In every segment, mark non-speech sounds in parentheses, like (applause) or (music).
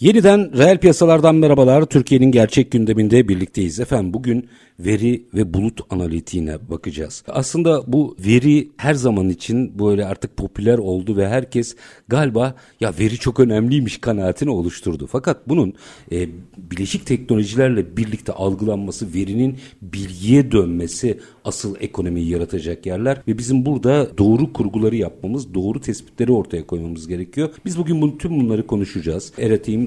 Yeniden reel piyasalardan merhabalar. Türkiye'nin gerçek gündeminde birlikteyiz. Efendim bugün veri ve bulut analitiğine bakacağız. Aslında bu veri her zaman için böyle artık popüler oldu ve herkes galiba ya veri çok önemliymiş kanaatini oluşturdu. Fakat bunun e, bileşik teknolojilerle birlikte algılanması, verinin bilgiye dönmesi asıl ekonomiyi yaratacak yerler ve bizim burada doğru kurguları yapmamız, doğru tespitleri ortaya koymamız gerekiyor. Biz bugün bunu, tüm bunları konuşacağız.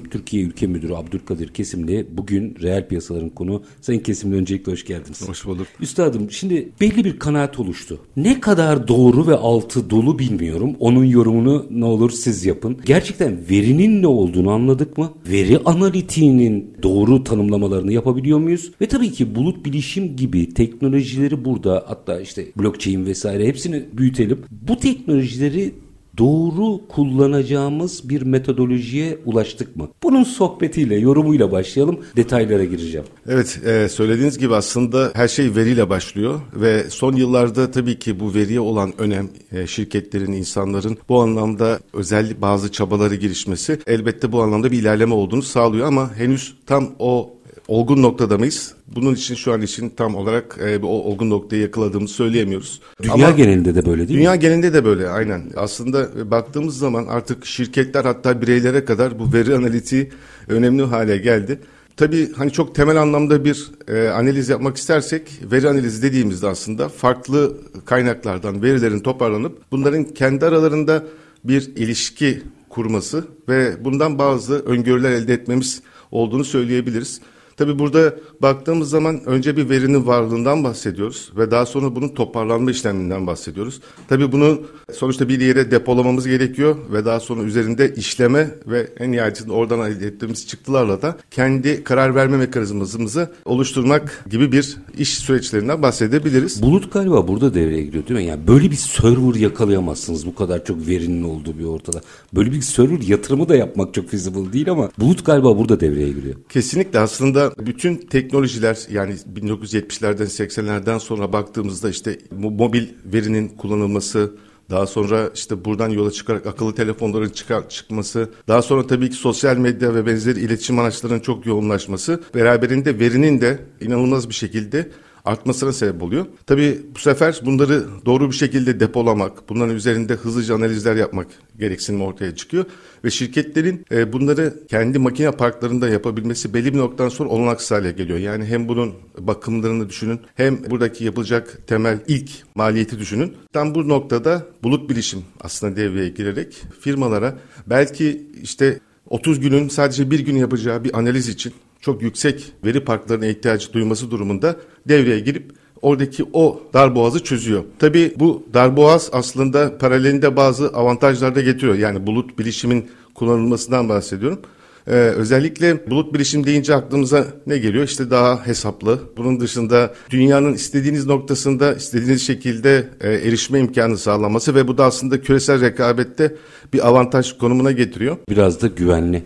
Türkiye Ülke Müdürü Abdülkadir Kesimli bugün reel piyasaların konu. Sayın Kesimli öncelikle hoş geldiniz. Hoş bulduk. Üstadım şimdi belli bir kanaat oluştu. Ne kadar doğru ve altı dolu bilmiyorum. Onun yorumunu ne olur siz yapın. Gerçekten verinin ne olduğunu anladık mı? Veri analitiğinin doğru tanımlamalarını yapabiliyor muyuz? Ve tabii ki bulut bilişim gibi teknolojileri burada hatta işte blockchain vesaire hepsini büyütelim. Bu teknolojileri doğru kullanacağımız bir metodolojiye ulaştık mı? Bunun sohbetiyle, yorumuyla başlayalım. Detaylara gireceğim. Evet, e, söylediğiniz gibi aslında her şey veriyle başlıyor ve son yıllarda tabii ki bu veriye olan önem e, şirketlerin, insanların bu anlamda özel bazı çabaları girişmesi elbette bu anlamda bir ilerleme olduğunu sağlıyor ama henüz tam o olgun noktada mıyız? Bunun için şu an için tam olarak e, bir olgun noktayı yakaladığımızı söyleyemiyoruz. Dünya Ama genelinde de böyle değil dünya mi? Dünya genelinde de böyle aynen. Aslında e, baktığımız zaman artık şirketler hatta bireylere kadar bu veri analitiği önemli hale geldi. Tabii hani çok temel anlamda bir e, analiz yapmak istersek veri analizi dediğimizde aslında farklı kaynaklardan verilerin toparlanıp bunların kendi aralarında bir ilişki kurması ve bundan bazı öngörüler elde etmemiz olduğunu söyleyebiliriz. Tabii burada baktığımız zaman önce bir verinin varlığından bahsediyoruz ve daha sonra bunun toparlanma işleminden bahsediyoruz. Tabii bunu sonuçta bir yere depolamamız gerekiyor ve daha sonra üzerinde işleme ve en nihayetinde oradan elde ettiğimiz çıktılarla da kendi karar verme mekanizmamızı oluşturmak gibi bir iş süreçlerinden bahsedebiliriz. Bulut galiba burada devreye giriyor değil mi? Yani böyle bir server yakalayamazsınız bu kadar çok verinin olduğu bir ortada. Böyle bir server yatırımı da yapmak çok feasible değil ama bulut galiba burada devreye giriyor. Kesinlikle aslında bütün teknolojiler yani 1970'lerden 80'lerden sonra baktığımızda işte mobil verinin kullanılması, daha sonra işte buradan yola çıkarak akıllı telefonların çıkar, çıkması, daha sonra tabii ki sosyal medya ve benzeri iletişim araçlarının çok yoğunlaşması, beraberinde verinin de inanılmaz bir şekilde artmasına sebep oluyor. Tabii bu sefer bunları doğru bir şekilde depolamak, bunların üzerinde hızlıca analizler yapmak gereksinimi ortaya çıkıyor. Ve şirketlerin e, bunları kendi makine parklarında yapabilmesi belli bir noktadan sonra olanaksız hale geliyor. Yani hem bunun bakımlarını düşünün hem buradaki yapılacak temel ilk maliyeti düşünün. Tam bu noktada bulut bilişim aslında devreye girerek firmalara belki işte 30 günün sadece bir gün yapacağı bir analiz için çok yüksek veri parklarına ihtiyacı duyması durumunda devreye girip oradaki o darboğazı çözüyor. Tabii bu darboğaz aslında paralelinde bazı avantajlar da getiriyor. Yani bulut bilişimin kullanılmasından bahsediyorum. Ee, özellikle bulut bilişim deyince aklımıza ne geliyor? İşte daha hesaplı. Bunun dışında dünyanın istediğiniz noktasında istediğiniz şekilde e, erişme imkanı sağlaması ve bu da aslında küresel rekabette bir avantaj konumuna getiriyor. Biraz da güvenli.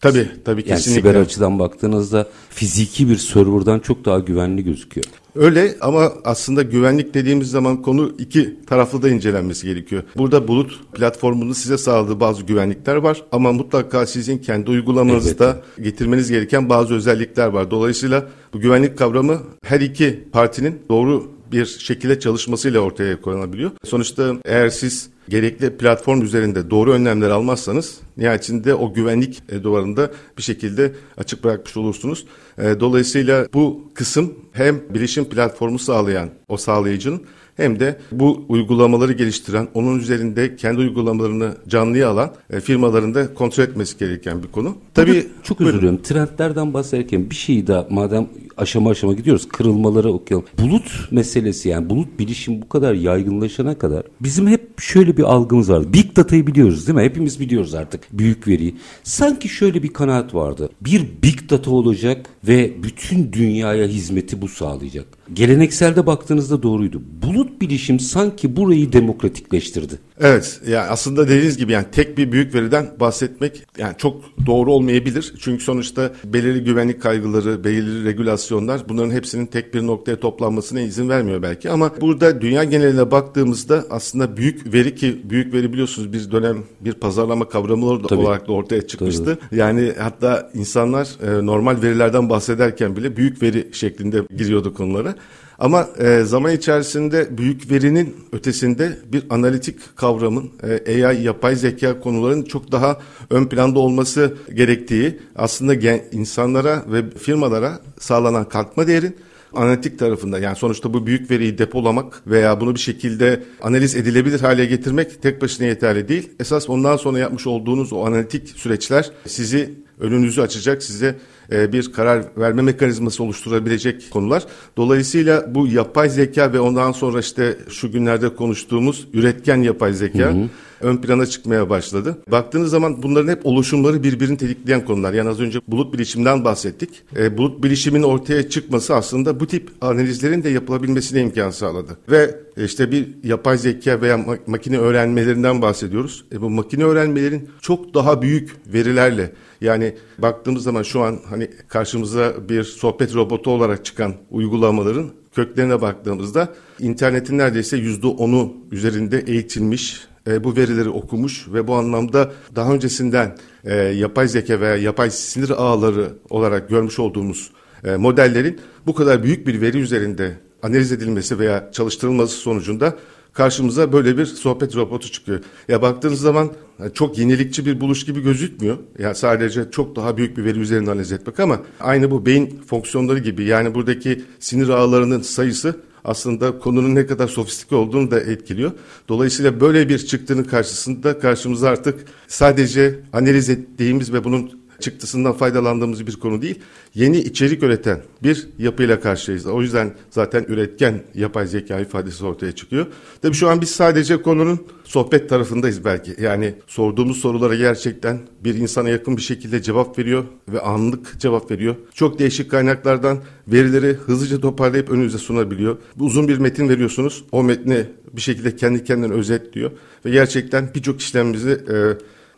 Tabii tabii yani kesinlikle. siber açıdan baktığınızda fiziki bir serverdan çok daha güvenli gözüküyor. Öyle ama aslında güvenlik dediğimiz zaman konu iki taraflı da incelenmesi gerekiyor. Burada bulut platformunun size sağladığı bazı güvenlikler var ama mutlaka sizin kendi uygulamanızda evet. getirmeniz gereken bazı özellikler var. Dolayısıyla bu güvenlik kavramı her iki partinin doğru bir şekilde çalışmasıyla ortaya konulabiliyor. Sonuçta eğer siz gerekli platform üzerinde doğru önlemler almazsanız nihayetinde o güvenlik e, duvarında bir şekilde açık bırakmış olursunuz. E, dolayısıyla bu kısım hem bilişim platformu sağlayan o sağlayıcının hem de bu uygulamaları geliştiren, onun üzerinde kendi uygulamalarını canlıya alan e, firmaların da kontrol etmesi gereken bir konu. Tabii çok özür diliyorum. Trendlerden bahsederken bir şeyi de madem aşama aşama gidiyoruz kırılmaları okuyalım. Bulut meselesi yani bulut bilişim bu kadar yaygınlaşana kadar bizim hep şöyle bir algımız vardı. Big Data'yı biliyoruz değil mi? Hepimiz biliyoruz artık büyük veriyi. Sanki şöyle bir kanaat vardı. Bir Big Data olacak ve bütün dünyaya hizmeti bu sağlayacak. gelenekselde baktığınızda doğruydu. Bulut bilişim sanki burayı demokratikleştirdi. Evet yani aslında dediğiniz gibi yani tek bir büyük veriden bahsetmek yani çok doğru olmayabilir. Çünkü sonuçta belirli güvenlik kaygıları, belirli regülasyonlar bunların hepsinin tek bir noktaya toplanmasına izin vermiyor belki. Ama burada dünya geneline baktığımızda aslında büyük veri ki büyük veri biliyorsunuz bir dönem bir pazarlama kavramı olarak da ortaya çıkmıştı. Tabii. Yani hatta insanlar e, normal verilerden bahsederken bile büyük veri şeklinde giriyordu konulara. Ama e, zaman içerisinde büyük verinin ötesinde bir analitik kavramın e, AI, yapay zeka konularının çok daha ön planda olması gerektiği aslında gen, insanlara ve firmalara sağlanan kalkma değerin analitik tarafında yani sonuçta bu büyük veriyi depolamak veya bunu bir şekilde analiz edilebilir hale getirmek tek başına yeterli değil. Esas ondan sonra yapmış olduğunuz o analitik süreçler sizi önünüzü açacak, size e, bir karar verme mekanizması oluşturabilecek konular. Dolayısıyla bu yapay zeka ve ondan sonra işte şu günlerde konuştuğumuz üretken yapay zeka hı hı. Ön plana çıkmaya başladı. Baktığınız zaman bunların hep oluşumları birbirini tetikleyen konular. Yani az önce bulut bilişimden bahsettik. E, bulut bilişimin ortaya çıkması aslında bu tip analizlerin de yapılabilmesine imkan sağladı. Ve işte bir yapay zeka veya makine öğrenmelerinden bahsediyoruz. E, bu makine öğrenmelerin çok daha büyük verilerle yani baktığımız zaman şu an hani karşımıza bir sohbet robotu olarak çıkan uygulamaların köklerine baktığımızda internetin neredeyse yüzde onu üzerinde eğitilmiş, e, bu verileri okumuş ve bu anlamda daha öncesinden e, yapay zeka veya yapay sinir ağları olarak görmüş olduğumuz e, modellerin bu kadar büyük bir veri üzerinde analiz edilmesi veya çalıştırılması sonucunda karşımıza böyle bir sohbet robotu çıkıyor. Ya baktığınız zaman çok yenilikçi bir buluş gibi gözükmüyor. Ya sadece çok daha büyük bir veri üzerinde analiz etmek ama aynı bu beyin fonksiyonları gibi yani buradaki sinir ağlarının sayısı aslında konunun ne kadar sofistike olduğunu da etkiliyor. Dolayısıyla böyle bir çıktının karşısında karşımıza artık sadece analiz ettiğimiz ve bunun çıktısından faydalandığımız bir konu değil. Yeni içerik üreten bir yapıyla karşıyayız. O yüzden zaten üretken yapay zeka ifadesi ortaya çıkıyor. Tabii şu an biz sadece konunun sohbet tarafındayız belki. Yani sorduğumuz sorulara gerçekten bir insana yakın bir şekilde cevap veriyor ve anlık cevap veriyor. Çok değişik kaynaklardan verileri hızlıca toparlayıp önünüze sunabiliyor. Uzun bir metin veriyorsunuz. O metni bir şekilde kendi kendine özetliyor ve gerçekten birçok işlemimizi e,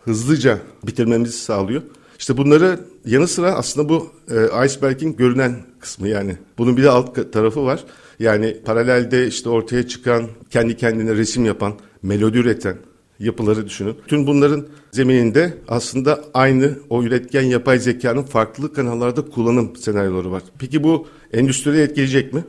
hızlıca bitirmemizi sağlıyor. İşte bunları yanı sıra aslında bu e, iceberg'in görünen kısmı yani. Bunun bir de alt tarafı var. Yani paralelde işte ortaya çıkan, kendi kendine resim yapan, melodi üreten yapıları düşünün. Tüm bunların zemininde aslında aynı o üretken yapay zekanın farklı kanallarda kullanım senaryoları var. Peki bu endüstriyi etkileyecek mi?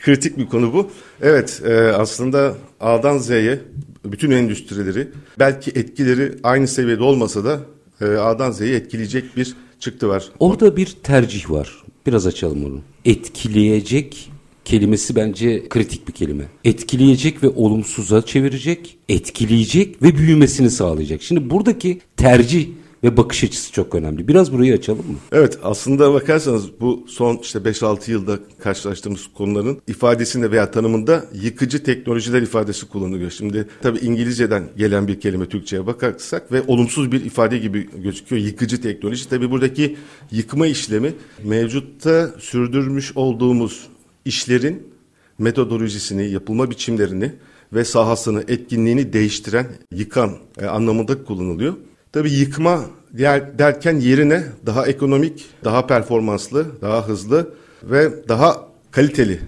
Kritik bir konu bu. Evet e, aslında A'dan Z'ye bütün endüstrileri belki etkileri aynı seviyede olmasa da e, A'dan Z'ye etkileyecek bir çıktı var. Orada bir tercih var. Biraz açalım onu. Etkileyecek kelimesi bence kritik bir kelime. Etkileyecek ve olumsuza çevirecek, etkileyecek ve büyümesini sağlayacak. Şimdi buradaki tercih ve bakış açısı çok önemli. Biraz burayı açalım mı? Evet aslında bakarsanız bu son işte 5-6 yılda karşılaştığımız konuların ifadesinde veya tanımında yıkıcı teknolojiler ifadesi kullanılıyor. Şimdi tabii İngilizceden gelen bir kelime Türkçe'ye bakarsak ve olumsuz bir ifade gibi gözüküyor. Yıkıcı teknoloji. Tabii buradaki yıkma işlemi mevcutta sürdürmüş olduğumuz işlerin metodolojisini, yapılma biçimlerini ve sahasını, etkinliğini değiştiren, yıkan e, anlamında kullanılıyor. Tabii yıkma derken yerine daha ekonomik, daha performanslı, daha hızlı ve daha kaliteli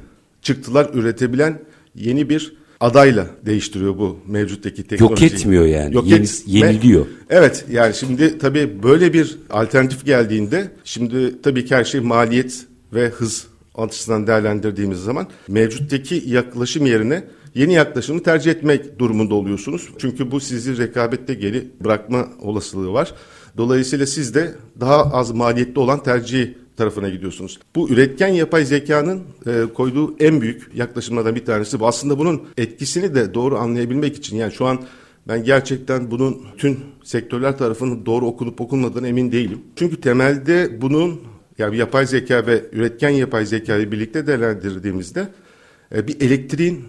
çıktılar üretebilen yeni bir adayla değiştiriyor bu mevcuttaki teknolojiyi. Yok etmiyor yani. Yok Yeni, et, yeniliyor. Evet yani şimdi tabii böyle bir alternatif geldiğinde şimdi tabii ki her şey maliyet ve hız açısından değerlendirdiğimiz zaman mevcuttaki yaklaşım yerine yeni yaklaşımı tercih etmek durumunda oluyorsunuz. Çünkü bu sizi rekabette geri bırakma olasılığı var. Dolayısıyla siz de daha az maliyetli olan tercih tarafına gidiyorsunuz. Bu üretken yapay zekanın e, koyduğu en büyük yaklaşımlardan bir tanesi bu. Aslında bunun etkisini de doğru anlayabilmek için yani şu an ben gerçekten bunun tüm sektörler tarafının doğru okunup okunmadığına emin değilim. Çünkü temelde bunun yani yapay zeka ve üretken yapay zekayı birlikte değerlendirdiğimizde e, bir elektriğin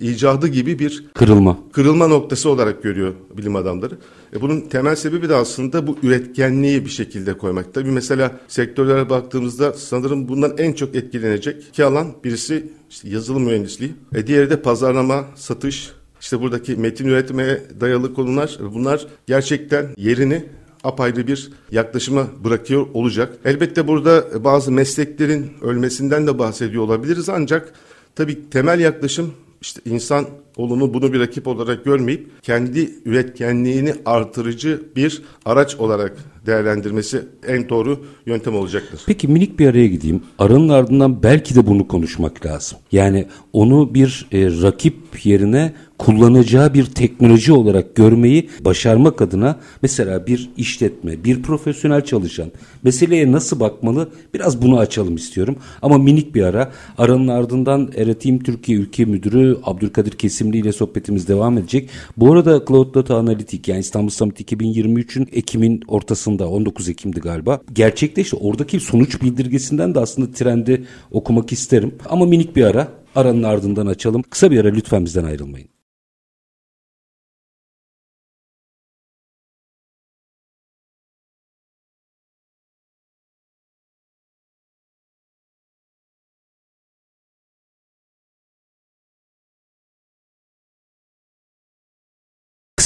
icadı gibi bir kırılma kırılma noktası olarak görüyor bilim adamları. E bunun temel sebebi de aslında bu üretkenliği bir şekilde koymak. Tabii mesela sektörlere baktığımızda sanırım bundan en çok etkilenecek iki alan birisi işte yazılım mühendisliği, e diğeri de pazarlama, satış. İşte buradaki metin üretmeye dayalı konular bunlar gerçekten yerini apayrı bir yaklaşıma bırakıyor olacak. Elbette burada bazı mesleklerin ölmesinden de bahsediyor olabiliriz ancak tabii temel yaklaşım işte insan olunu bunu bir rakip olarak görmeyip kendi üretkenliğini artırıcı bir araç olarak değerlendirmesi en doğru yöntem olacaktır. Peki minik bir araya gideyim. Aranın ardından belki de bunu konuşmak lazım. Yani onu bir e, rakip yerine kullanacağı bir teknoloji olarak görmeyi başarmak adına mesela bir işletme, bir profesyonel çalışan meseleye nasıl bakmalı biraz bunu açalım istiyorum. Ama minik bir ara aranın ardından Eretim Türkiye Ülke Müdürü Abdülkadir Kesimli ile sohbetimiz devam edecek. Bu arada Cloud Data Analitik yani İstanbul Summit 2023'ün Ekim'in ortasında 19 Ekim'di galiba gerçekleşti. Oradaki sonuç bildirgesinden de aslında trendi okumak isterim. Ama minik bir ara aranın ardından açalım. Kısa bir ara lütfen bizden ayrılmayın.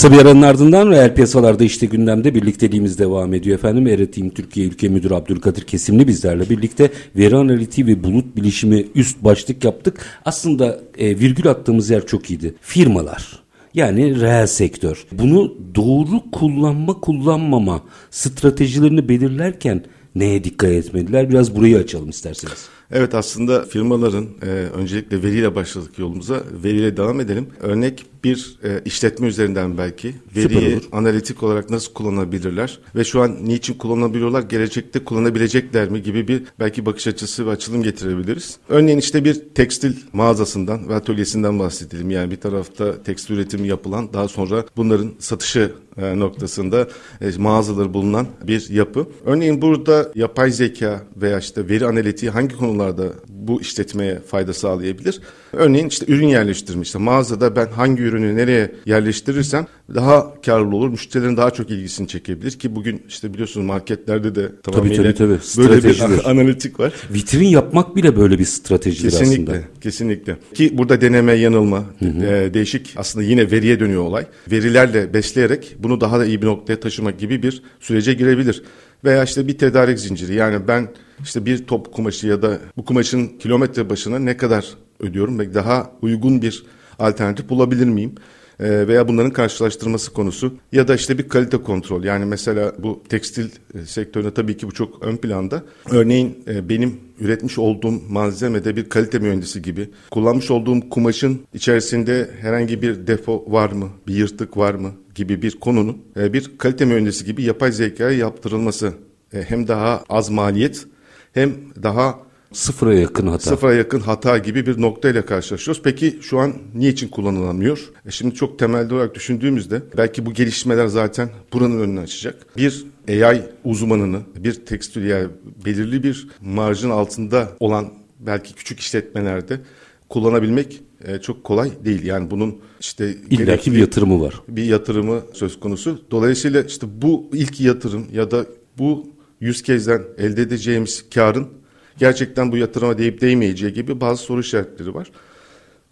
Kısa bir aranın ardından reel piyasalarda işte gündemde birlikteliğimiz devam ediyor efendim. Eretim Türkiye Ülke Müdürü Abdülkadir Kesimli bizlerle birlikte veri analitiği ve bulut bilişimi üst başlık yaptık. Aslında e, virgül attığımız yer çok iyiydi. Firmalar. Yani reel sektör. Bunu doğru kullanma kullanmama stratejilerini belirlerken neye dikkat etmediler? Biraz burayı açalım isterseniz. Evet aslında firmaların e, öncelikle veriyle başladık yolumuza. Veriyle devam edelim. Örnek bir e, işletme üzerinden belki veriyi analitik olarak nasıl kullanabilirler ve şu an niçin kullanabiliyorlar, gelecekte kullanabilecekler mi gibi bir belki bakış açısı ve açılım getirebiliriz. Örneğin işte bir tekstil mağazasından ve atölyesinden bahsedelim. Yani bir tarafta tekstil üretimi yapılan daha sonra bunların satışı noktasında e, mağazaları bulunan bir yapı. Örneğin burada yapay zeka veya işte veri analitiği hangi konularda bu işletmeye fayda sağlayabilir? Örneğin işte ürün yerleştirme. İşte mağazada ben hangi ürünü nereye yerleştirirsem daha karlı olur. Müşterilerin daha çok ilgisini çekebilir ki bugün işte biliyorsunuz marketlerde de tamamıyla tabii, tabii, tabii. böyle bir (laughs) analitik var. Vitrin yapmak bile böyle bir stratejidir kesinlikle, aslında. Kesinlikle. Ki burada deneme, yanılma, hı hı. E, değişik aslında yine veriye dönüyor olay. Verilerle besleyerek bunu daha da iyi bir noktaya taşımak gibi bir sürece girebilir. Veya işte bir tedarik zinciri yani ben işte bir top kumaşı ya da bu kumaşın kilometre başına ne kadar ödüyorum ve daha uygun bir alternatif bulabilir miyim? E, veya bunların karşılaştırması konusu ya da işte bir kalite kontrol. Yani mesela bu tekstil e, sektöründe tabii ki bu çok ön planda. Örneğin e, benim üretmiş olduğum malzemede bir kalite mühendisi gibi kullanmış olduğum kumaşın içerisinde herhangi bir defo var mı, bir yırtık var mı gibi bir konunun bir kalite mühendisi gibi yapay zekaya yaptırılması hem daha az maliyet hem daha Sıfıra yakın hata. Sıfıra yakın hata gibi bir noktayla karşılaşıyoruz. Peki şu an niçin kullanılamıyor? E şimdi çok temelde olarak düşündüğümüzde belki bu gelişmeler zaten buranın önünü açacak. Bir AI uzmanını bir tekstil yani belirli bir marjın altında olan belki küçük işletmelerde kullanabilmek e, çok kolay değil. Yani bunun işte illaki bir yatırımı var. Bir yatırımı söz konusu. Dolayısıyla işte bu ilk yatırım ya da bu yüz kezden elde edeceğimiz karın gerçekten bu yatırıma deyip değmeyeceği gibi bazı soru işaretleri var.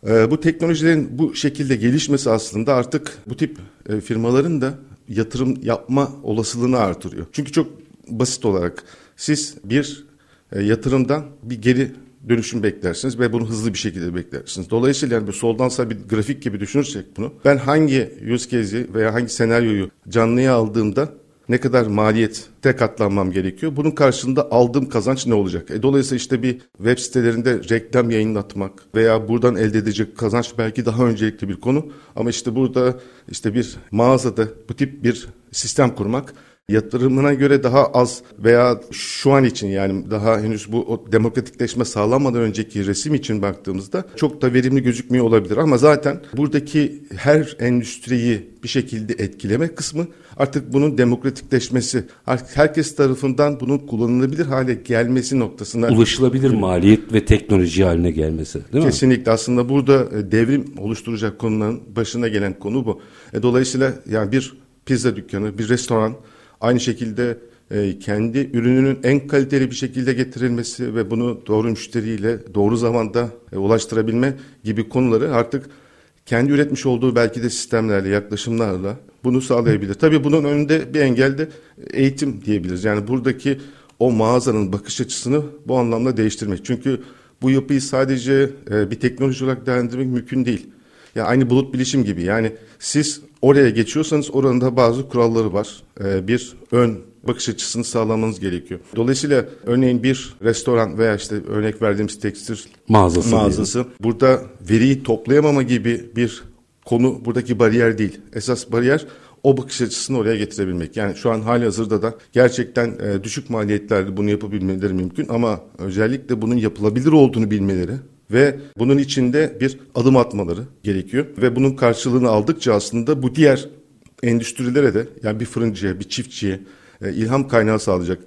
E, bu teknolojilerin bu şekilde gelişmesi aslında artık bu tip e, firmaların da yatırım yapma olasılığını artırıyor. Çünkü çok basit olarak siz bir e, yatırımdan bir geri dönüşüm beklersiniz ve bunu hızlı bir şekilde beklersiniz. Dolayısıyla yani bir soldan sağa bir grafik gibi düşünürsek bunu ben hangi use case'i veya hangi senaryoyu canlıya aldığımda ne kadar maliyete katlanmam gerekiyor? Bunun karşılığında aldığım kazanç ne olacak? E, dolayısıyla işte bir web sitelerinde reklam yayınlatmak veya buradan elde edecek kazanç belki daha öncelikli bir konu. Ama işte burada işte bir mağazada bu tip bir sistem kurmak yatırımına göre daha az veya şu an için yani daha henüz bu o demokratikleşme sağlanmadan önceki resim için baktığımızda çok da verimli gözükmüyor olabilir ama zaten buradaki her endüstriyi bir şekilde etkileme kısmı artık bunun demokratikleşmesi, herkes tarafından bunun kullanılabilir hale gelmesi noktasında ulaşılabilir maliyet ve teknoloji haline gelmesi, değil mi? Kesinlikle aslında burada e, devrim oluşturacak konuların başına gelen konu bu. E, dolayısıyla yani bir pizza dükkanı, bir restoran aynı şekilde e, kendi ürününün en kaliteli bir şekilde getirilmesi ve bunu doğru müşteriyle doğru zamanda ulaştırabilme gibi konuları artık kendi üretmiş olduğu belki de sistemlerle, yaklaşımlarla bunu sağlayabilir. Tabii bunun önünde bir engel de eğitim diyebiliriz. Yani buradaki o mağazanın bakış açısını bu anlamda değiştirmek. Çünkü bu yapıyı sadece e, bir teknoloji olarak değerlendirmek mümkün değil. Yani aynı bulut bilişim gibi. Yani siz oraya geçiyorsanız oranın da bazı kuralları var. E, bir ön bakış açısını sağlamanız gerekiyor. Dolayısıyla örneğin bir restoran veya işte örnek verdiğimiz tekstil mağazası, mağazası burada veriyi toplayamama gibi bir konu buradaki bariyer değil. Esas bariyer o bakış açısını oraya getirebilmek. Yani şu an hali hazırda da gerçekten e, düşük maliyetlerle bunu yapabilmeleri mümkün ama özellikle bunun yapılabilir olduğunu bilmeleri ve bunun içinde bir adım atmaları gerekiyor ve bunun karşılığını aldıkça aslında bu diğer endüstrilere de yani bir fırıncıya, bir çiftçiye e, ilham kaynağı sağlayacak.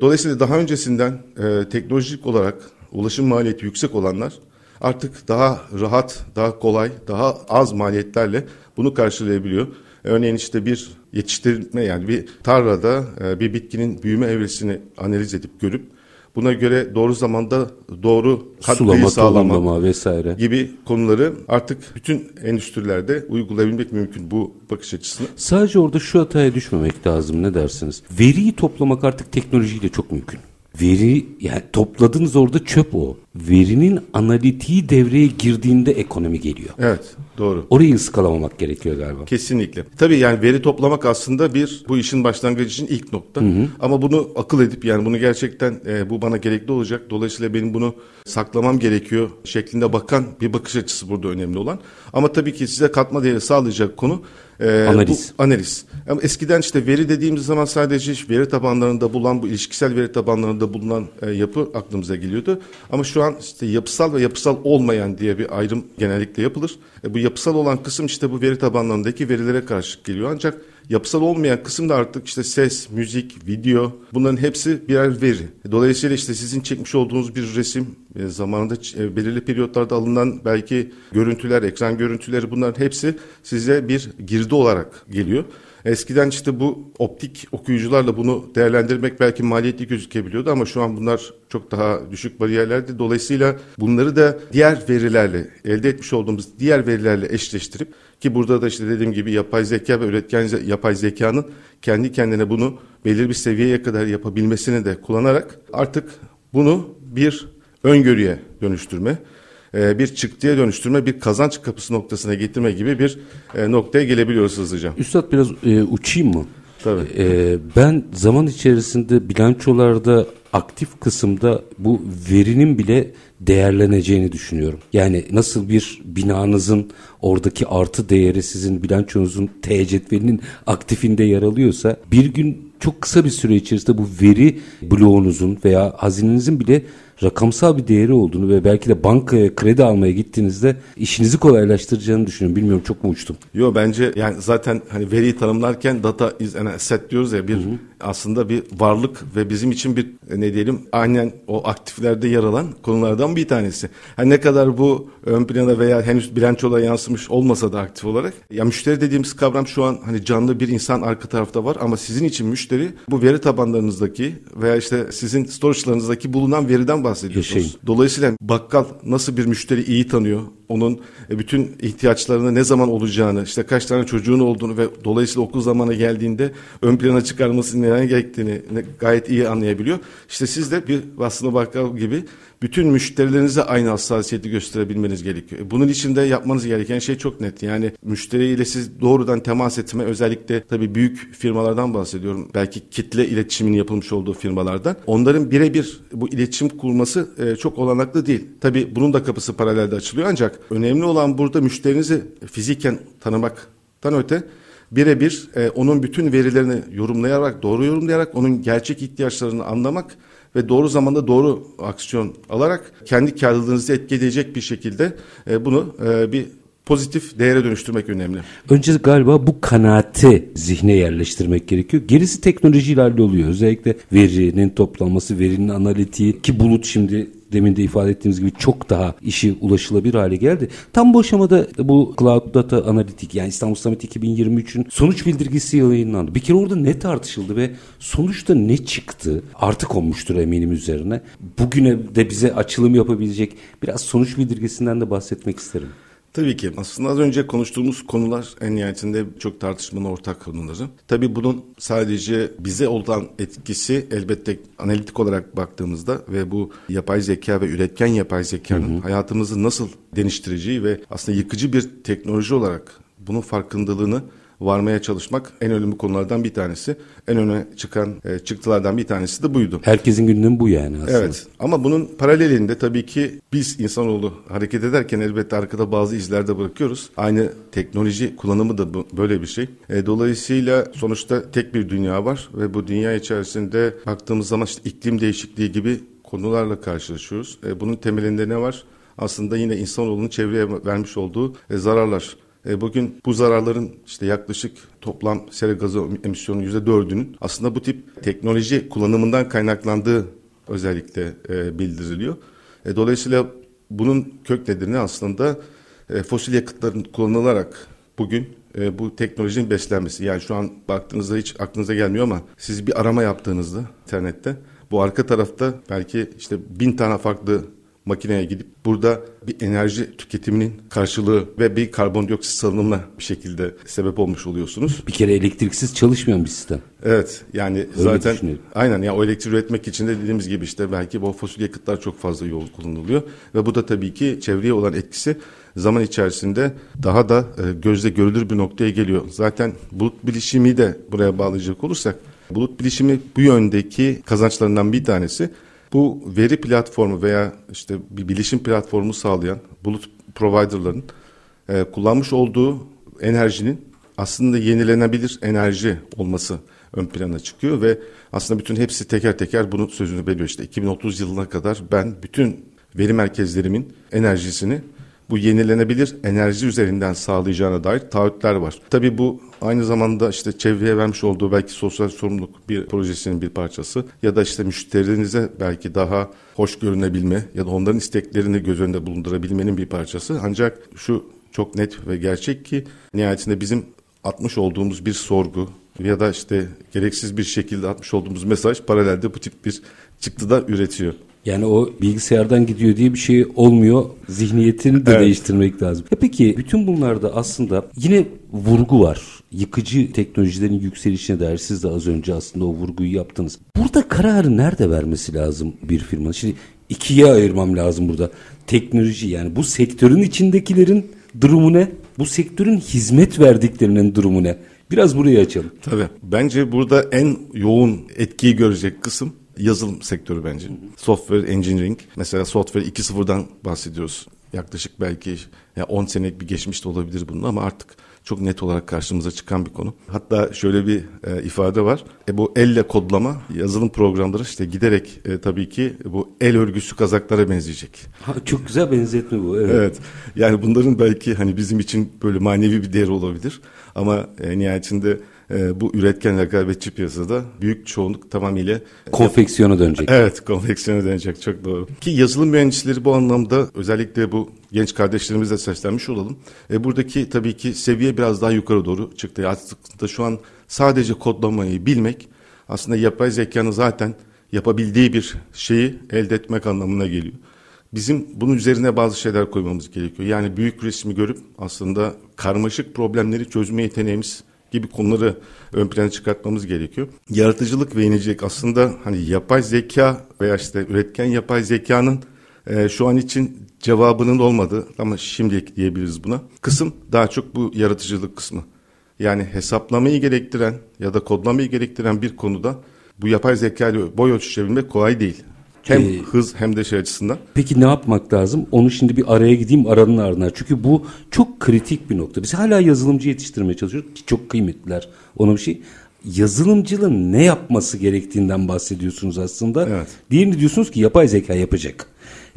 Dolayısıyla daha öncesinden e, teknolojik olarak ulaşım maliyeti yüksek olanlar artık daha rahat, daha kolay, daha az maliyetlerle bunu karşılayabiliyor. Örneğin işte bir yetiştirme yani bir tarlada e, bir bitkinin büyüme evresini analiz edip görüp buna göre doğru zamanda doğru sulama, sağlama vesaire gibi konuları artık bütün endüstrilerde uygulayabilmek mümkün bu bakış açısını. Sadece orada şu hataya düşmemek lazım ne dersiniz? Veriyi toplamak artık teknolojiyle çok mümkün. Veri yani topladığınız orada çöp o. Verinin analitiği devreye girdiğinde ekonomi geliyor. Evet doğru. Orayı ıskalamamak gerekiyor galiba. Kesinlikle. Tabii yani veri toplamak aslında bir bu işin başlangıcı için ilk nokta. Hı hı. Ama bunu akıl edip yani bunu gerçekten e, bu bana gerekli olacak. Dolayısıyla benim bunu saklamam gerekiyor şeklinde bakan bir bakış açısı burada önemli olan. Ama tabii ki size katma değeri sağlayacak konu ee, analiz. Bu, analiz. Ama eskiden işte veri dediğimiz zaman sadece veri tabanlarında bulunan bu ilişkisel veri tabanlarında bulunan e, yapı aklımıza geliyordu. Ama şu an işte yapısal ve yapısal olmayan diye bir ayrım genellikle yapılır. E, bu yapısal olan kısım işte bu veri tabanlarındaki verilere karşı geliyor. Ancak Yapısal olmayan kısım da artık işte ses, müzik, video bunların hepsi birer veri. Dolayısıyla işte sizin çekmiş olduğunuz bir resim e, zamanında e, belirli periyotlarda alınan belki görüntüler, ekran görüntüleri bunların hepsi size bir girdi olarak geliyor. Eskiden işte bu optik okuyucularla bunu değerlendirmek belki maliyetli gözükebiliyordu ama şu an bunlar çok daha düşük bariyerlerdi. Dolayısıyla bunları da diğer verilerle elde etmiş olduğumuz diğer verilerle eşleştirip ki burada da işte dediğim gibi yapay zeka ve üretken yapay zekanın kendi kendine bunu belirli bir seviyeye kadar yapabilmesini de kullanarak artık bunu bir öngörüye dönüştürme, e, bir çıktıya dönüştürme, bir kazanç kapısı noktasına getirme gibi bir e, noktaya gelebiliyoruz hızlıca. Üstad biraz e, uçayım mı? Tabii. E, ben zaman içerisinde bilançolarda aktif kısımda bu verinin bile değerleneceğini düşünüyorum. Yani nasıl bir binanızın oradaki artı değeri sizin bilançonuzun T cetvelinin aktifinde yer alıyorsa bir gün çok kısa bir süre içerisinde bu veri bloğunuzun veya hazinenizin bile rakamsal bir değeri olduğunu ve belki de bankaya kredi almaya gittiğinizde işinizi kolaylaştıracağını düşünüyorum. Bilmiyorum çok mu uçtum? Yok bence yani zaten hani veriyi tanımlarken data is an asset diyoruz ya bir hı hı. Aslında bir varlık ve bizim için bir ne diyelim aynen o aktiflerde yer alan konulardan bir tanesi. Yani ne kadar bu ön plana veya henüz bilançoda yansımış olmasa da aktif olarak ya müşteri dediğimiz kavram şu an hani canlı bir insan arka tarafta var ama sizin için müşteri bu veri tabanlarınızdaki veya işte sizin storage'larınızdaki bulunan veriden bahsediyorsunuz. Yaşayın. Dolayısıyla bakkal nasıl bir müşteri iyi tanıyor, onun e, bütün ihtiyaçlarını ne zaman olacağını, işte kaç tane çocuğun olduğunu ve dolayısıyla okul zamanı geldiğinde ön plana çıkarması neden gerektiğini gayet iyi anlayabiliyor. İşte siz de bir aslında bakkal gibi bütün müşterilerinize aynı hassasiyeti gösterebilmeniz gerekiyor. E, bunun için de yapmanız gereken şey çok net. Yani müşteriyle siz doğrudan temas etme özellikle tabii büyük firmalardan bahsediyorum. Belki kitle iletişimin yapılmış olduğu firmalardan. Onların birebir bu iletişim kurması e, çok olanaklı değil. Tabii bunun da kapısı paralelde açılıyor ancak önemli olan burada müşterinizi fiziken tanımaktan öte birebir e, onun bütün verilerini yorumlayarak, doğru yorumlayarak onun gerçek ihtiyaçlarını anlamak ve doğru zamanda doğru aksiyon alarak kendi karlılığınızı etkileyecek bir şekilde e, bunu e, bir pozitif değere dönüştürmek önemli. Önce galiba bu kanaati zihne yerleştirmek gerekiyor. Gerisi teknolojiyle halloluyor. Özellikle verinin toplanması, verinin analitiği ki bulut şimdi demin de ifade ettiğimiz gibi çok daha işi ulaşılabilir hale geldi. Tam bu aşamada bu Cloud Data Analitik yani İstanbul Summit 2023'ün sonuç bildirgesi yayınlandı. Bir kere orada ne tartışıldı ve sonuçta ne çıktı? Artık olmuştur eminim üzerine. Bugüne de bize açılım yapabilecek biraz sonuç bildirgesinden de bahsetmek isterim. Tabii ki. Aslında az önce konuştuğumuz konular en nihayetinde çok tartışmanın ortak konuları. Tabii bunun sadece bize olan etkisi elbette analitik olarak baktığımızda ve bu yapay zeka ve üretken yapay zekanın hı hı. hayatımızı nasıl değiştireceği ve aslında yıkıcı bir teknoloji olarak bunun farkındalığını varmaya çalışmak en önemli konulardan bir tanesi. En öne çıkan e, çıktılardan bir tanesi de buydu. Herkesin gündemi bu yani aslında. Evet ama bunun paralelinde tabii ki biz insanoğlu hareket ederken elbette arkada bazı izler de bırakıyoruz. Aynı teknoloji kullanımı da bu, böyle bir şey. E, dolayısıyla sonuçta tek bir dünya var ve bu dünya içerisinde baktığımız zaman işte iklim değişikliği gibi konularla karşılaşıyoruz. E, bunun temelinde ne var? Aslında yine insanoğlunun çevreye vermiş olduğu e, zararlar. E, bugün bu zararların işte yaklaşık toplam sera gazı emisyonunun yüzde dördünün aslında bu tip teknoloji kullanımından kaynaklandığı özellikle e, bildiriliyor. E, dolayısıyla bunun kök nedeni aslında fosil yakıtların kullanılarak bugün bu teknolojinin beslenmesi. Yani şu an baktığınızda hiç aklınıza gelmiyor ama siz bir arama yaptığınızda internette bu arka tarafta belki işte bin tane farklı makineye gidip burada bir enerji tüketiminin karşılığı ve bir karbondioksit salınımına bir şekilde sebep olmuş oluyorsunuz. Bir kere elektriksiz çalışmayan bir sistem. Evet yani Öyle zaten aynen ya yani o elektrik üretmek için de dediğimiz gibi işte belki bu fosil yakıtlar çok fazla yol kullanılıyor ve bu da tabii ki çevreye olan etkisi zaman içerisinde daha da e, gözle görülür bir noktaya geliyor. Zaten bulut bilişimi de buraya bağlayacak olursak bulut bilişimi bu yöndeki kazançlarından bir tanesi bu veri platformu veya işte bir bilişim platformu sağlayan bulut providerların e, kullanmış olduğu enerjinin aslında yenilenebilir enerji olması ön plana çıkıyor ve aslında bütün hepsi teker teker bunun sözünü veriyor. İşte 2030 yılına kadar ben bütün veri merkezlerimin enerjisini bu yenilenebilir enerji üzerinden sağlayacağına dair taahhütler var. Tabii bu aynı zamanda işte çevreye vermiş olduğu belki sosyal sorumluluk bir projesinin bir parçası ya da işte müşterilerinize belki daha hoş görünebilme ya da onların isteklerini göz önünde bulundurabilmenin bir parçası. Ancak şu çok net ve gerçek ki nihayetinde bizim atmış olduğumuz bir sorgu ya da işte gereksiz bir şekilde atmış olduğumuz mesaj paralelde bu tip bir çıktı da üretiyor. Yani o bilgisayardan gidiyor diye bir şey olmuyor. Zihniyetini de evet. değiştirmek lazım. E peki bütün bunlarda aslında yine vurgu var. Yıkıcı teknolojilerin yükselişine dair siz de az önce aslında o vurguyu yaptınız. Burada kararı nerede vermesi lazım bir firma? Şimdi ikiye ayırmam lazım burada. Teknoloji yani bu sektörün içindekilerin durumu ne? Bu sektörün hizmet verdiklerinin durumu ne? Biraz burayı açalım. Tabii. Bence burada en yoğun etkiyi görecek kısım yazılım sektörü bence. Software engineering. Mesela software 2.0'dan bahsediyoruz. Yaklaşık belki ya 10 senelik bir geçmiş de olabilir bunun ama artık çok net olarak karşımıza çıkan bir konu. Hatta şöyle bir e, ifade var. E, bu elle kodlama yazılım programları işte giderek e, tabii ki bu el örgüsü kazaklara benzeyecek. Ha, çok güzel benzetme bu. Evet. evet. Yani bunların belki hani bizim için böyle manevi bir değer olabilir ama e, nihayetinde e, bu üretken rekabetçi piyasada büyük çoğunluk tamamıyla konfeksiyona dönecek. Evet, konfeksiyona dönecek çok doğru. Ki yazılım mühendisleri bu anlamda özellikle bu genç kardeşlerimizle seslenmiş olalım. E, buradaki tabii ki seviye biraz daha yukarı doğru çıktı. Aslında şu an sadece kodlamayı bilmek aslında yapay zekanın zaten yapabildiği bir şeyi elde etmek anlamına geliyor. Bizim bunun üzerine bazı şeyler koymamız gerekiyor. Yani büyük resmi görüp aslında karmaşık problemleri çözme yeteneğimiz gibi konuları ön plana çıkartmamız gerekiyor. Yaratıcılık ve yenilik aslında hani yapay zeka veya işte üretken yapay zekanın e, şu an için cevabının olmadığı ama şimdilik diyebiliriz buna. Kısım daha çok bu yaratıcılık kısmı. Yani hesaplamayı gerektiren ya da kodlamayı gerektiren bir konuda bu yapay zeka ile boy ölçüşebilmek kolay değil. Hem ee, hız hem de şey açısından. Peki ne yapmak lazım? Onu şimdi bir araya gideyim aranın ardına. Çünkü bu çok kritik bir nokta. Biz hala yazılımcı yetiştirmeye çalışıyoruz ki çok kıymetliler. Ona bir şey yazılımcının ne yapması gerektiğinden bahsediyorsunuz aslında. Evet. Diğerini diyorsunuz ki yapay zeka yapacak.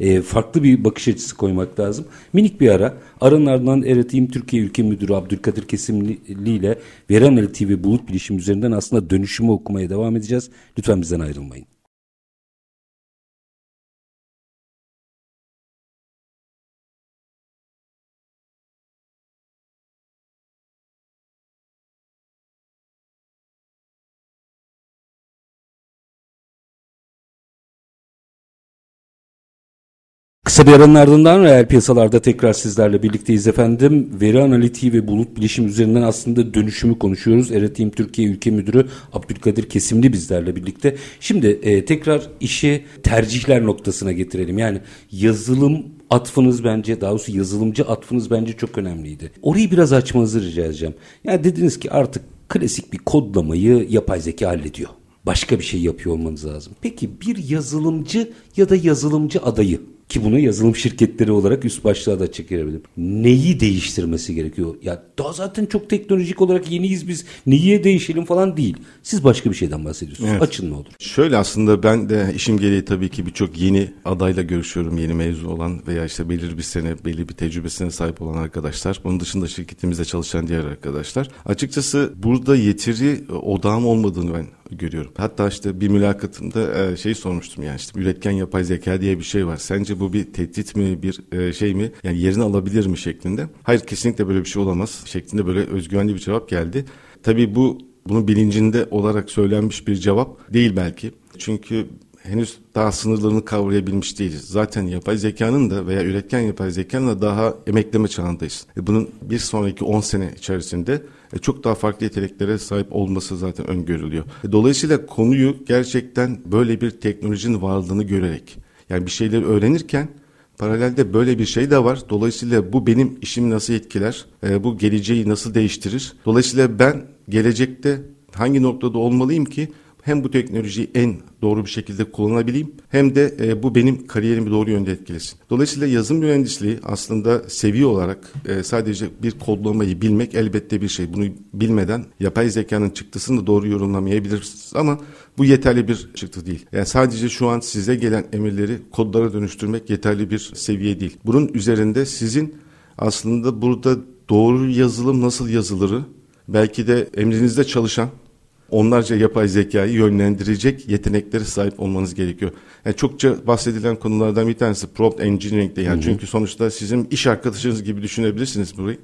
E, farklı bir bakış açısı koymak lazım. Minik bir ara. Aranın ardından Eretim Türkiye Ülke Müdürü Abdülkadir Kesimli ile veri analitiği ve bulut bilişim üzerinden aslında dönüşümü okumaya devam edeceğiz. Lütfen bizden ayrılmayın. Bir aranın ardından reel piyasalarda tekrar sizlerle birlikteyiz efendim. Veri analitiği ve bulut bilişim üzerinden aslında dönüşümü konuşuyoruz. Eretim Türkiye Ülke Müdürü Abdülkadir Kesimli bizlerle birlikte. Şimdi e, tekrar işi tercihler noktasına getirelim. Yani yazılım atfınız bence daha doğrusu yazılımcı atfınız bence çok önemliydi. Orayı biraz açmanızı rica edeceğim. Yani dediniz ki artık klasik bir kodlamayı yapay zeka hallediyor. Başka bir şey yapıyor olmanız lazım. Peki bir yazılımcı ya da yazılımcı adayı ki bunu yazılım şirketleri olarak üst başlığa da çekilebilir. Neyi değiştirmesi gerekiyor? Ya daha zaten çok teknolojik olarak yeniyiz biz. Niye değişelim falan değil. Siz başka bir şeyden bahsediyorsunuz. Evet. Açın ne olur. Şöyle aslında ben de işim gereği tabii ki birçok yeni adayla görüşüyorum. Yeni mezun olan veya işte belirli bir sene, belli bir tecrübesine sahip olan arkadaşlar. Bunun dışında şirketimizde çalışan diğer arkadaşlar. Açıkçası burada yeteri odağım olmadığını ben görüyorum. Hatta işte bir mülakatımda şey sormuştum yani işte üretken yapay zeka diye bir şey var. Sence bu bir tehdit mi bir e, şey mi yani yerini alabilir mi şeklinde. Hayır kesinlikle böyle bir şey olamaz şeklinde böyle özgüvenli bir cevap geldi. Tabii bu bunun bilincinde olarak söylenmiş bir cevap değil belki. Çünkü henüz daha sınırlarını kavrayabilmiş değiliz. Zaten yapay zekanın da veya üretken yapay zekanın da daha emekleme çağındayız. E, bunun bir sonraki 10 sene içerisinde e, çok daha farklı yeteneklere sahip olması zaten öngörülüyor. Dolayısıyla konuyu gerçekten böyle bir teknolojinin varlığını görerek yani bir şeyleri öğrenirken paralelde böyle bir şey de var. Dolayısıyla bu benim işimi nasıl etkiler? E, bu geleceği nasıl değiştirir? Dolayısıyla ben gelecekte hangi noktada olmalıyım ki hem bu teknolojiyi en doğru bir şekilde kullanabileyim hem de e, bu benim kariyerimi doğru yönde etkilesin. Dolayısıyla yazım mühendisliği aslında seviye olarak e, sadece bir kodlamayı bilmek elbette bir şey. Bunu bilmeden yapay zekanın çıktısını da doğru yorumlamayabiliriz ama bu yeterli bir çıktı değil. Yani sadece şu an size gelen emirleri kodlara dönüştürmek yeterli bir seviye değil. Bunun üzerinde sizin aslında burada doğru yazılım nasıl yazılırı belki de emrinizde çalışan onlarca yapay zekayı yönlendirecek yeteneklere sahip olmanız gerekiyor. Yani çokça bahsedilen konulardan bir tanesi prompt engineering yani hı hı. çünkü sonuçta sizin iş arkadaşınız gibi düşünebilirsiniz burayı.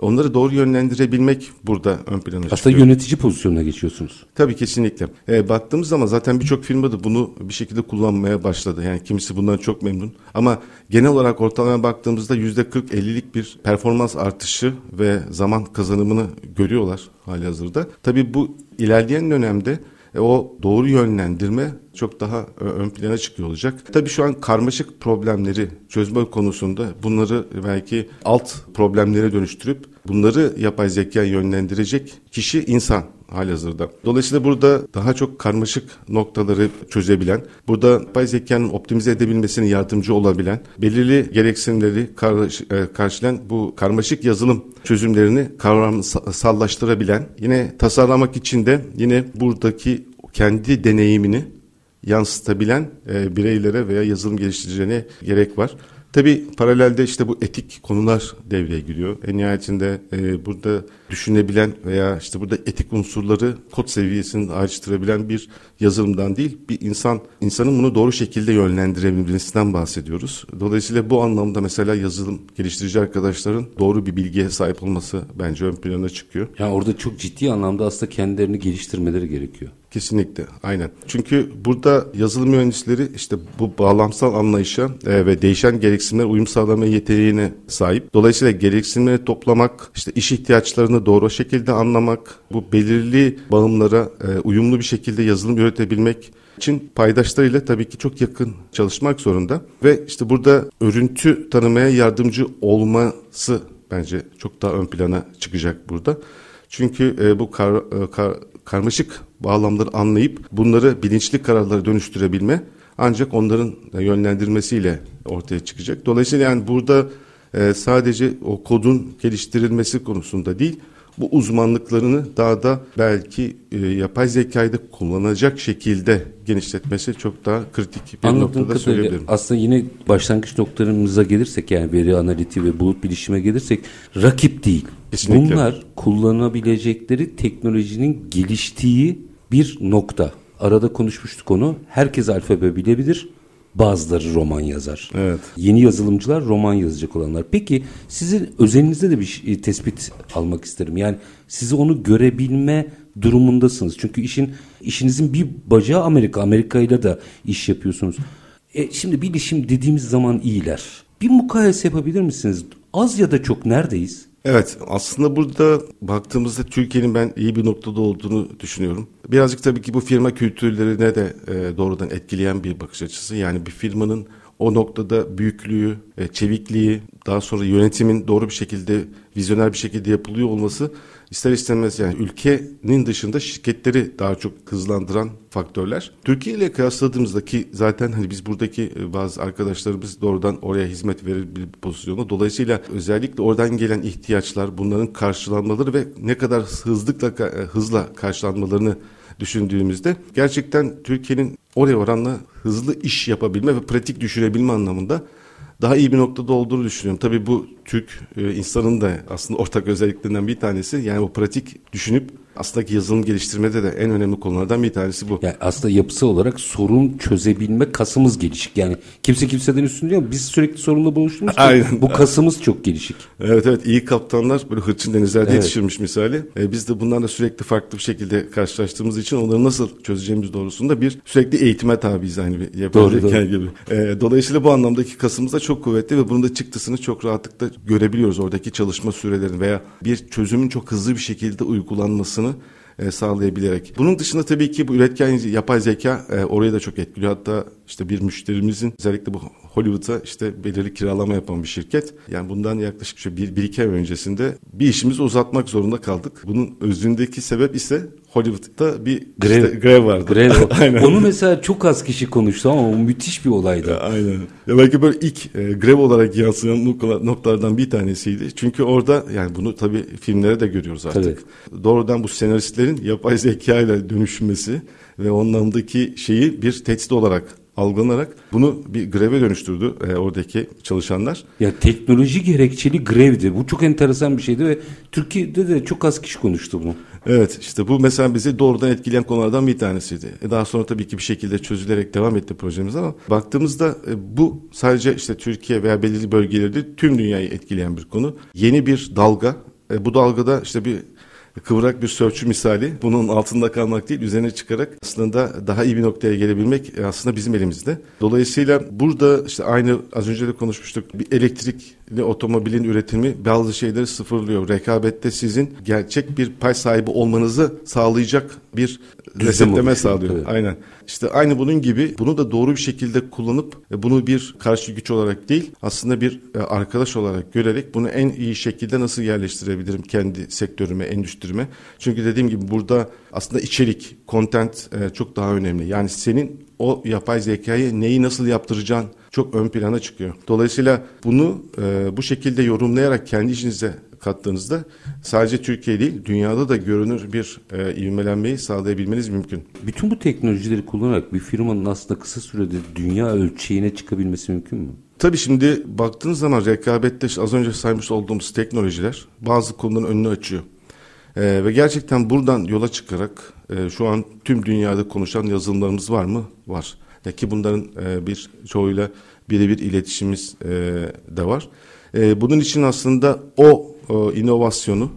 Onları doğru yönlendirebilmek burada ön plana çıkıyor. Aslında yönetici pozisyonuna geçiyorsunuz. Tabii kesinlikle. E, baktığımız zaman zaten birçok firma da bunu bir şekilde kullanmaya başladı. Yani kimisi bundan çok memnun. Ama genel olarak ortalamaya baktığımızda yüzde 40-50'lik bir performans artışı ve zaman kazanımını görüyorlar hali hazırda. Tabii bu ilerleyen dönemde e, o doğru yönlendirme çok daha e, ön plana çıkıyor olacak. Tabii şu an karmaşık problemleri çözme konusunda bunları belki alt problemlere dönüştürüp bunları yapay zeka yönlendirecek kişi insan halihazırda. Dolayısıyla burada daha çok karmaşık noktaları çözebilen, burada yapay zekanın optimize edebilmesine yardımcı olabilen, belirli gereksinimleri e, karşılayan bu karmaşık yazılım çözümlerini kavramsallaştırabilen, yine tasarlamak için de yine buradaki kendi deneyimini yansıtabilen e, bireylere veya yazılım geliştiricilerine gerek var. Tabi paralelde işte bu etik konular devreye giriyor. En nihayetinde e, burada düşünebilen veya işte burada etik unsurları kod seviyesini ayrıştırabilen bir yazılımdan değil, bir insan insanın bunu doğru şekilde yönlendirebilmesinden bahsediyoruz. Dolayısıyla bu anlamda mesela yazılım geliştirici arkadaşların doğru bir bilgiye sahip olması bence ön plana çıkıyor. Yani orada çok ciddi anlamda aslında kendilerini geliştirmeleri gerekiyor. Kesinlikle aynen. Çünkü burada yazılım mühendisleri işte bu bağlamsal anlayışa e, ve değişen gereksinimlere uyum sağlama yeteneğine sahip. Dolayısıyla gereksinimleri toplamak, işte iş ihtiyaçlarını doğru şekilde anlamak, bu belirli bağımlara e, uyumlu bir şekilde yazılım üretebilmek için paydaşlarıyla tabii ki çok yakın çalışmak zorunda. Ve işte burada örüntü tanımaya yardımcı olması bence çok daha ön plana çıkacak burada. Çünkü e, bu kar, e, kar, karmaşık bağlamları anlayıp bunları bilinçli kararlara dönüştürebilme ancak onların yönlendirmesiyle ortaya çıkacak. Dolayısıyla yani burada e, sadece o kodun geliştirilmesi konusunda değil, bu uzmanlıklarını daha da belki e, yapay zekayı da kullanacak şekilde genişletmesi çok daha kritik bir Anladığım noktada söyleyebilirim. Aslında yine başlangıç noktalarımıza gelirsek yani veri analitiği ve bulut bilişime gelirsek rakip değil. Kesinlikle. Bunlar kullanabilecekleri teknolojinin geliştiği bir nokta. Arada konuşmuştuk onu. Herkes alfabe bilebilir Bazıları roman yazar. Evet. Yeni yazılımcılar roman yazacak olanlar. Peki sizin özelinizde de bir şey, tespit almak isterim. Yani sizi onu görebilme durumundasınız. Çünkü işin işinizin bir bacağı Amerika. Amerika ile de iş yapıyorsunuz. E, şimdi bilişim dediğimiz zaman iyiler. Bir mukayese yapabilir misiniz? Az ya da çok neredeyiz? Evet aslında burada baktığımızda Türkiye'nin ben iyi bir noktada olduğunu düşünüyorum. Birazcık tabii ki bu firma kültürlerine de e, doğrudan etkileyen bir bakış açısı. Yani bir firmanın o noktada büyüklüğü, çevikliği, daha sonra yönetimin doğru bir şekilde, vizyoner bir şekilde yapılıyor olması ister istemez yani ülkenin dışında şirketleri daha çok hızlandıran faktörler. Türkiye ile kıyasladığımızda ki zaten hani biz buradaki e, bazı arkadaşlarımız doğrudan oraya hizmet verir bir pozisyonda. Dolayısıyla özellikle oradan gelen ihtiyaçlar, bunların karşılanmaları ve ne kadar hızlıkla e, hızla karşılanmalarını düşündüğümüzde gerçekten Türkiye'nin oraya oranla hızlı iş yapabilme ve pratik düşürebilme anlamında daha iyi bir noktada olduğunu düşünüyorum. Tabii bu Türk e, insanın da aslında ortak özelliklerinden bir tanesi. Yani bu pratik düşünüp aslında yazılım geliştirmede de en önemli konulardan bir tanesi bu. Yani aslında yapısı olarak sorun çözebilme kasımız gelişik. Yani kimse kimseden üstün değil ama biz sürekli sorunla buluştuğumuz için bu kasımız çok gelişik. Evet evet iyi kaptanlar böyle hırçın denizlerde evet. yetişirmiş misali. E, biz de bunlarla sürekli farklı bir şekilde karşılaştığımız için onları nasıl çözeceğimiz doğrusunda bir sürekli eğitime tabiiz aynı bir yapay zeka gibi. E, dolayısıyla bu anlamdaki kasımız da çok kuvvetli ve bunun da çıktısını çok rahatlıkla görebiliyoruz oradaki çalışma sürelerini veya bir çözümün çok hızlı bir şekilde uygulanmasını e, sağlayabilerek. Bunun dışında tabii ki bu üretken yapay zeka e, oraya da çok etkiliyor. Hatta işte bir müşterimizin özellikle bu Hollywood'a işte belirli kiralama yapan bir şirket. Yani bundan yaklaşık şu bir, bir iki ay öncesinde bir işimizi uzatmak zorunda kaldık. Bunun özündeki sebep ise Hollywood'da bir grev, işte, grev vardı. Grev. (laughs) aynen. Onu mesela çok az kişi konuştu ama o müthiş bir olaydı. Ya, aynen. Ya belki böyle ilk e, grev olarak yansıyan noktalardan bir tanesiydi. Çünkü orada yani bunu tabii filmlere de görüyoruz artık. Tabii. Doğrudan bu senaristlerin yapay zeka ile dönüşmesi ve onlandaki şeyi bir tehdit olarak algılanarak bunu bir greve dönüştürdü e, oradaki çalışanlar. Ya teknoloji gerekçeli grevdi. Bu çok enteresan bir şeydi ve Türkiye'de de çok az kişi konuştu bunu. Evet işte bu mesela bizi doğrudan etkileyen konulardan bir tanesiydi. E daha sonra tabii ki bir şekilde çözülerek devam etti projemiz ama baktığımızda e, bu sadece işte Türkiye veya belirli bölgeleri tüm dünyayı etkileyen bir konu. Yeni bir dalga. E, bu dalgada işte bir kıvrak bir sörfçü misali bunun altında kalmak değil üzerine çıkarak aslında daha iyi bir noktaya gelebilmek aslında bizim elimizde. Dolayısıyla burada işte aynı az önce de konuşmuştuk bir elektrikli otomobilin üretimi bazı şeyleri sıfırlıyor. Rekabette sizin gerçek bir pay sahibi olmanızı sağlayacak bir resetleme sağlıyor. Evet. Aynen. İşte aynı bunun gibi bunu da doğru bir şekilde kullanıp e, bunu bir karşı güç olarak değil aslında bir e, arkadaş olarak görerek bunu en iyi şekilde nasıl yerleştirebilirim kendi sektörüme, endüstrime. Çünkü dediğim gibi burada aslında içerik, content e, çok daha önemli. Yani senin o yapay zekayı neyi nasıl yaptıracağın çok ön plana çıkıyor. Dolayısıyla bunu bu şekilde yorumlayarak kendi işinize kattığınızda sadece Türkiye değil dünyada da görünür bir e, ivmelenmeyi sağlayabilmeniz mümkün. Bütün bu teknolojileri kullanarak bir firmanın aslında kısa sürede dünya ölçeğine çıkabilmesi mümkün mü? Tabii şimdi baktığınız zaman rekabette az önce saymış olduğumuz teknolojiler bazı konuların önünü açıyor. Ee, ve gerçekten buradan yola çıkarak e, şu an tüm dünyada konuşan yazılımlarımız var mı? Var. Ya ki bunların e, bir çoğuyla birebir iletişimimiz e, de var. E, bunun için aslında o e, inovasyonu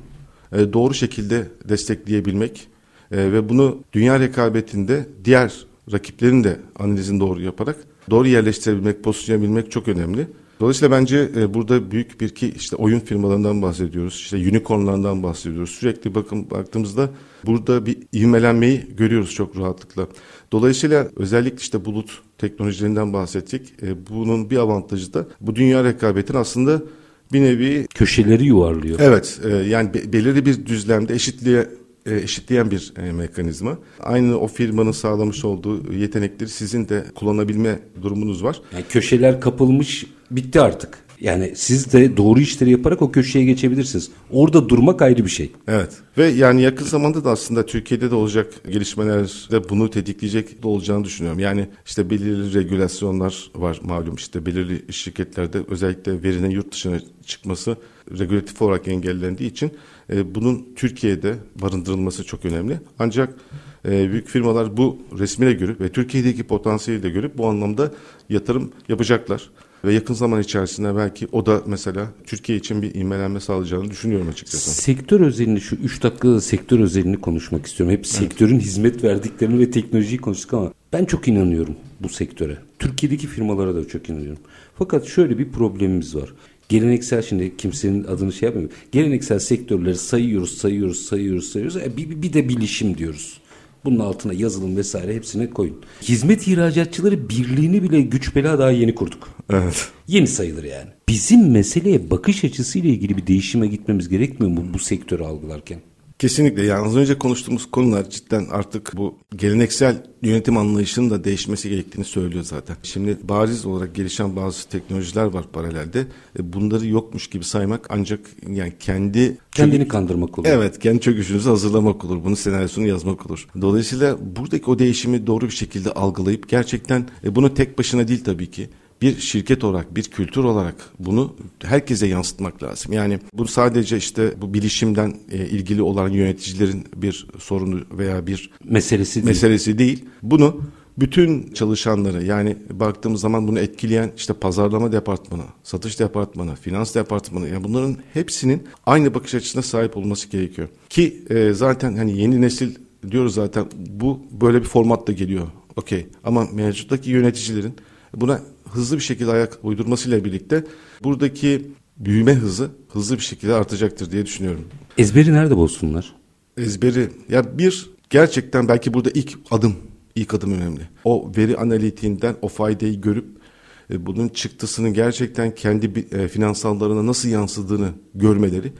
e, doğru şekilde destekleyebilmek e, ve bunu dünya rekabetinde diğer rakiplerin de analizini doğru yaparak doğru yerleştirebilmek, pozisyonlayabilmek çok önemli. Dolayısıyla bence burada büyük bir ki işte oyun firmalarından bahsediyoruz. işte unicornlardan bahsediyoruz. Sürekli bakın baktığımızda burada bir ivmelenmeyi görüyoruz çok rahatlıkla. Dolayısıyla özellikle işte bulut teknolojilerinden bahsettik. bunun bir avantajı da bu dünya rekabetin aslında bir nevi köşeleri yuvarlıyor. Evet, e, yani be, belirli bir düzlemde eşitliğe e, eşitleyen bir e, mekanizma. Aynı o firmanın sağlamış olduğu yetenekleri sizin de kullanabilme durumunuz var. Yani köşeler kapılmış bitti artık. Yani siz de doğru işleri yaparak o köşeye geçebilirsiniz. Orada durmak ayrı bir şey. Evet. Ve yani yakın zamanda da aslında Türkiye'de de olacak gelişmelerde bunu tetikleyecek de olacağını düşünüyorum. Yani işte belirli regülasyonlar var malum işte belirli şirketlerde özellikle verinin yurt dışına çıkması regülatif olarak engellendiği için e, bunun Türkiye'de barındırılması çok önemli. Ancak e, büyük firmalar bu resmine görüp ve Türkiye'deki potansiyeli de görüp bu anlamda yatırım yapacaklar. Ve yakın zaman içerisinde belki o da mesela Türkiye için bir ivmelenme sağlayacağını düşünüyorum açıkçası. Sektör özelini şu 3 dakikada sektör özelini konuşmak istiyorum. Hep evet. sektörün hizmet verdiklerini ve teknolojiyi konuştuk ama ben çok inanıyorum bu sektöre. Türkiye'deki firmalara da çok inanıyorum. Fakat şöyle bir problemimiz var. Geleneksel şimdi kimsenin adını şey yapmıyorum. Geleneksel sektörleri sayıyoruz, sayıyoruz, sayıyoruz, sayıyoruz. E, bir, bir de bilişim diyoruz. Bunun altına yazılım vesaire hepsine koyun. Hizmet ihracatçıları birliğini bile güç bela daha yeni kurduk. Evet. Yeni sayılır yani. Bizim meseleye bakış açısıyla ilgili bir değişime gitmemiz gerekmiyor mu bu sektörü algılarken? Kesinlikle yani az önce konuştuğumuz konular cidden artık bu geleneksel yönetim anlayışının da değişmesi gerektiğini söylüyor zaten. Şimdi bariz olarak gelişen bazı teknolojiler var paralelde. E, bunları yokmuş gibi saymak ancak yani kendi kendini çökü... kandırmak olur. Evet, kendi çöküşünüzü hazırlamak olur. Bunun senaryosunu yazmak olur. Dolayısıyla buradaki o değişimi doğru bir şekilde algılayıp gerçekten e, bunu tek başına değil tabii ki bir şirket olarak, bir kültür olarak bunu herkese yansıtmak lazım. Yani bu sadece işte bu bilişimden e, ilgili olan yöneticilerin bir sorunu veya bir meselesi değil. meselesi değil. Bunu bütün çalışanları yani baktığımız zaman bunu etkileyen işte pazarlama departmanı, satış departmanı, finans departmanı yani bunların hepsinin aynı bakış açısına sahip olması gerekiyor. Ki e, zaten hani yeni nesil diyoruz zaten bu böyle bir formatta geliyor. Okey ama mevcuttaki yöneticilerin buna hızlı bir şekilde ayak uydurmasıyla birlikte buradaki büyüme hızı hızlı bir şekilde artacaktır diye düşünüyorum. Ezberi nerede bozsunlar? Ezberi ya bir gerçekten belki burada ilk adım ilk adım önemli. O veri analitiğinden o faydayı görüp e, bunun çıktısını gerçekten kendi e, finansallarına nasıl yansıdığını görmeleri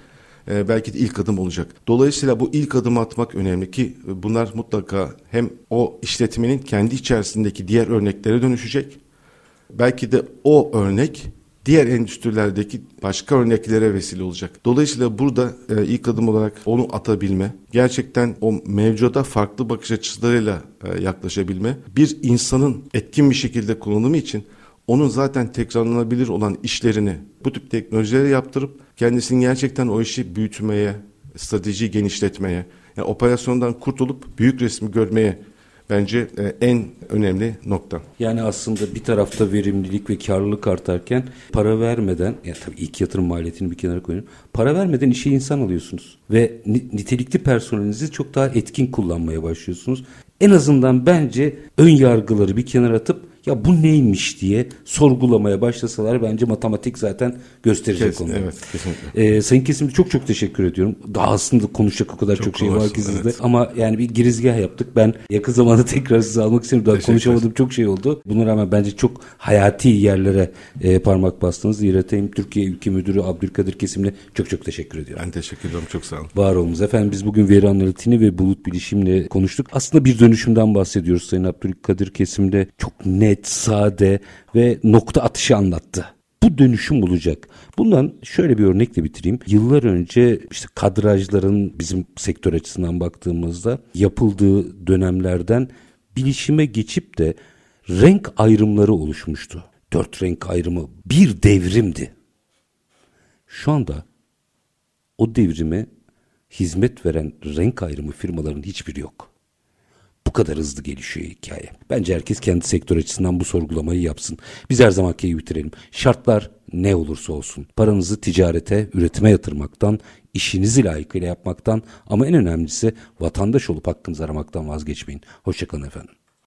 e, belki de ilk adım olacak. Dolayısıyla bu ilk adımı atmak önemli ki bunlar mutlaka hem o işletmenin kendi içerisindeki diğer örneklere dönüşecek belki de o örnek diğer endüstrilerdeki başka örneklere vesile olacak. Dolayısıyla burada e, ilk adım olarak onu atabilme, gerçekten o mevcuda farklı bakış açılarıyla e, yaklaşabilme, bir insanın etkin bir şekilde kullanımı için onun zaten tekrarlanabilir olan işlerini bu tip teknolojileri yaptırıp kendisini gerçekten o işi büyütmeye, stratejiyi genişletmeye, yani operasyondan kurtulup büyük resmi görmeye bence e, en önemli nokta. Yani aslında bir tarafta verimlilik ve karlılık artarken para vermeden, ya tabii ilk yatırım maliyetini bir kenara koyun. Para vermeden işe insan alıyorsunuz ve nitelikli personelinizi çok daha etkin kullanmaya başlıyorsunuz. En azından bence ön yargıları bir kenara atıp ya bu neymiş diye sorgulamaya başlasalar bence matematik zaten gösterecek Kesin, onu. Evet, kesinlikle. Ee, Sayın Kesim'de çok çok teşekkür ediyorum. Daha aslında konuşacak o kadar çok, çok şey var ki sizde. Evet. Ama yani bir girizgah yaptık. Ben yakın zamanda (laughs) tekrar sizi almak istiyorum. Daha konuşamadığım çok şey oldu. Buna rağmen bence çok hayati yerlere e, parmak bastınız. İRT'im Türkiye Ülke Müdürü Abdülkadir Kesim'le çok çok teşekkür ediyorum. Ben teşekkür ediyorum. Çok sağ olun. Var olunuz. Efendim biz bugün veri analitiğini ve bulut bilişimle konuştuk. Aslında bir dönüşümden bahsediyoruz Sayın Abdülkadir Kesim'de. Çok net net, sade ve nokta atışı anlattı. Bu dönüşüm olacak. Bundan şöyle bir örnekle bitireyim. Yıllar önce işte kadrajların bizim sektör açısından baktığımızda yapıldığı dönemlerden bilişime geçip de renk ayrımları oluşmuştu. Dört renk ayrımı bir devrimdi. Şu anda o devrime hizmet veren renk ayrımı firmaların hiçbiri yok bu kadar hızlı gelişiyor hikaye. Bence herkes kendi sektör açısından bu sorgulamayı yapsın. Biz her zamanki bitirelim. Şartlar ne olursa olsun. Paranızı ticarete, üretime yatırmaktan, işinizi layıkıyla yapmaktan ama en önemlisi vatandaş olup hakkınızı aramaktan vazgeçmeyin. Hoşçakalın efendim.